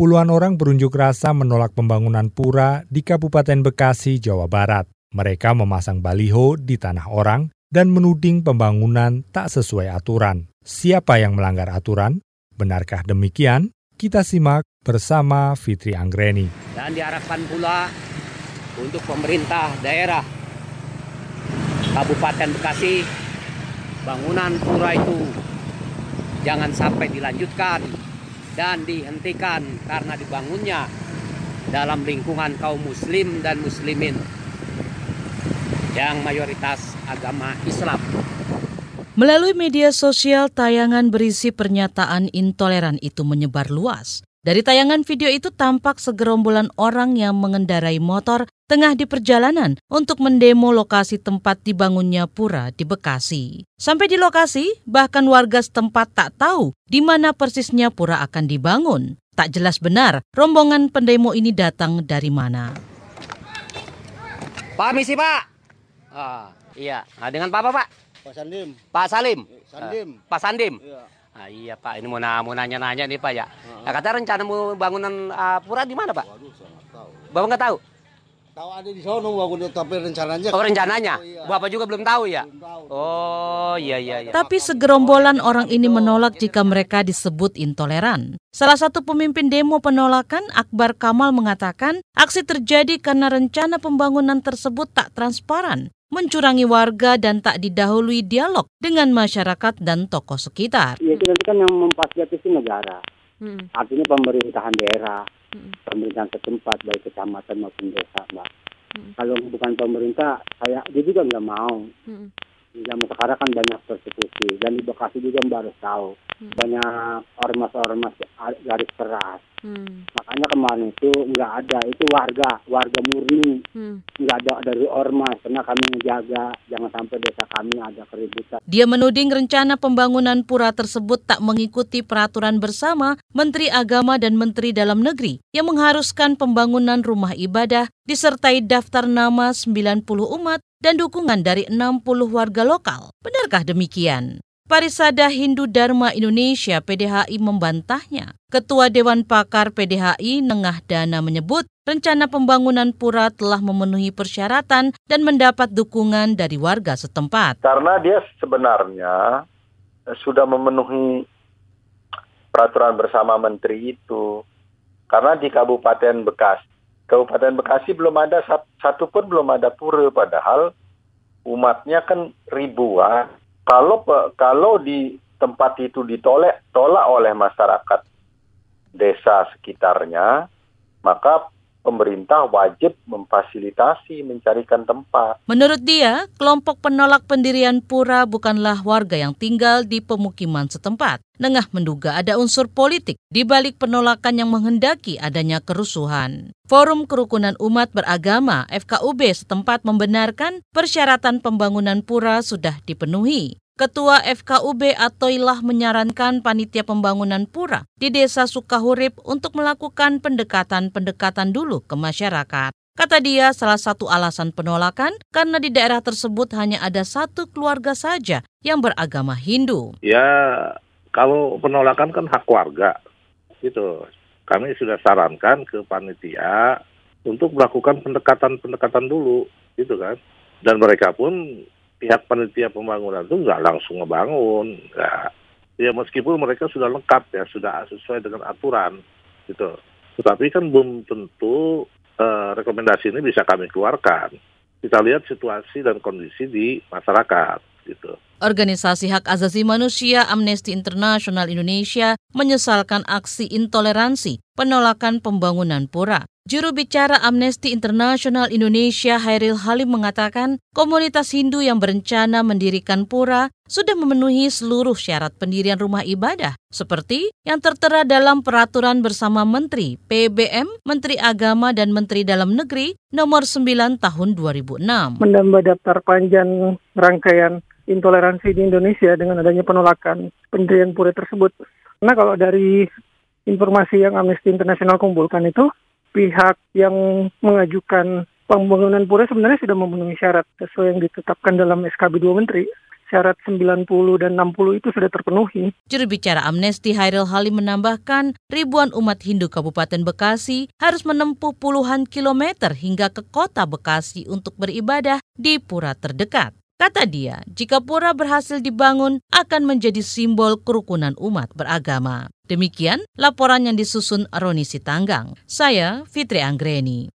puluhan orang berunjuk rasa menolak pembangunan pura di Kabupaten Bekasi, Jawa Barat. Mereka memasang baliho di tanah orang dan menuding pembangunan tak sesuai aturan. Siapa yang melanggar aturan? Benarkah demikian? Kita simak bersama Fitri Anggreni. Dan diharapkan pula untuk pemerintah daerah Kabupaten Bekasi, bangunan pura itu jangan sampai dilanjutkan dan dihentikan karena dibangunnya dalam lingkungan kaum muslim dan muslimin yang mayoritas agama Islam. Melalui media sosial, tayangan berisi pernyataan intoleran itu menyebar luas. Dari tayangan video itu tampak segerombolan orang yang mengendarai motor tengah di perjalanan untuk mendemo lokasi tempat dibangunnya pura di Bekasi. Sampai di lokasi, bahkan warga setempat tak tahu di mana persisnya pura akan dibangun. Tak jelas benar rombongan pendemo ini datang dari mana. Pak misi Pak. Ah, iya. Nah, dengan Pak apa Pak? Pak Sandim. Pak Salim. Sandim. Ah, Pak Sandim. Iya. Ah, iya Pak, ini mau, na- mau nanya-nanya nih Pak ya. Nah, kata rencana mau bangunan ah, pura di mana Pak? Waduh, saya nggak tahu. Bapak nggak tahu? Tahu ada di sono bangun tapi rencananya. Oh rencananya? Oh, iya. Bapak juga belum tahu ya? Belum tahu. Oh iya iya iya. Tapi segerombolan orang ini menolak jika mereka disebut intoleran. Salah satu pemimpin demo penolakan, Akbar Kamal mengatakan, aksi terjadi karena rencana pembangunan tersebut tak transparan, mencurangi warga dan tak didahului dialog dengan masyarakat dan tokoh sekitar. Ya itu nanti kan yang memfasilitasi negara. Artinya pemerintahan daerah, pemerintahan setempat baik kecamatan maupun desa, mbak. Kalau bukan pemerintah, saya dia juga nggak mau. Di zaman sekarang kan banyak persekusi dan di Bekasi juga mbak harus tahu banyak ormas-ormas garis keras. Makanya kemarin itu nggak ada itu warga, warga murni, nggak ada dari ormas karena kami menjaga jangan sampai desa kami ada keributan. Dia menuding rencana pembangunan pura tersebut tak mengikuti peraturan bersama Menteri Agama dan Menteri Dalam Negeri yang mengharuskan pembangunan rumah ibadah disertai daftar nama 90 umat dan dukungan dari 60 warga lokal. Benarkah demikian? Parisada Hindu Dharma Indonesia PDHI membantahnya. Ketua Dewan Pakar PDHI Nengah Dana menyebut rencana pembangunan pura telah memenuhi persyaratan dan mendapat dukungan dari warga setempat. karena dia sebenarnya sudah memenuhi peraturan bersama menteri itu. Karena di Kabupaten Bekasi, Kabupaten Bekasi belum ada sat- satu pun belum ada pura, padahal umatnya kan ribuan. Kalau kalau di tempat itu ditolak tolak oleh masyarakat desa sekitarnya, maka pemerintah wajib memfasilitasi mencarikan tempat. Menurut dia, kelompok penolak pendirian pura bukanlah warga yang tinggal di pemukiman setempat. Nengah menduga ada unsur politik di balik penolakan yang menghendaki adanya kerusuhan. Forum Kerukunan Umat Beragama FKUB setempat membenarkan persyaratan pembangunan pura sudah dipenuhi. Ketua FKUB Atoilah menyarankan panitia pembangunan pura di Desa Sukahurip untuk melakukan pendekatan-pendekatan dulu ke masyarakat. Kata dia, salah satu alasan penolakan karena di daerah tersebut hanya ada satu keluarga saja yang beragama Hindu. Ya, kalau penolakan kan hak warga. Gitu. Kami sudah sarankan ke panitia untuk melakukan pendekatan-pendekatan dulu, gitu kan. Dan mereka pun pihak panitia pembangunan itu nggak langsung ngebangun, nggak. Ya meskipun mereka sudah lengkap ya, sudah sesuai dengan aturan, gitu. Tetapi kan belum tentu eh, rekomendasi ini bisa kami keluarkan. Kita lihat situasi dan kondisi di masyarakat, gitu. Organisasi Hak Asasi Manusia Amnesty International Indonesia menyesalkan aksi intoleransi penolakan pembangunan pura. Juru bicara Amnesty International Indonesia Hairil Halim mengatakan komunitas Hindu yang berencana mendirikan pura sudah memenuhi seluruh syarat pendirian rumah ibadah seperti yang tertera dalam peraturan bersama Menteri PBM, Menteri Agama dan Menteri Dalam Negeri nomor 9 tahun 2006. menambah daftar panjang rangkaian intoleransi di Indonesia dengan adanya penolakan pendirian pura tersebut. Karena kalau dari informasi yang Amnesty International kumpulkan itu, pihak yang mengajukan pembangunan pura sebenarnya sudah memenuhi syarat sesuai yang ditetapkan dalam SKB 2 Menteri. syarat 90 dan 60 itu sudah terpenuhi. Juru bicara Amnesty Hairil Halim menambahkan, ribuan umat Hindu Kabupaten Bekasi harus menempuh puluhan kilometer hingga ke kota Bekasi untuk beribadah di pura terdekat. Kata dia, jika pura berhasil dibangun akan menjadi simbol kerukunan umat beragama. Demikian laporan yang disusun Roni Sitanggang. Saya Fitri Anggreni.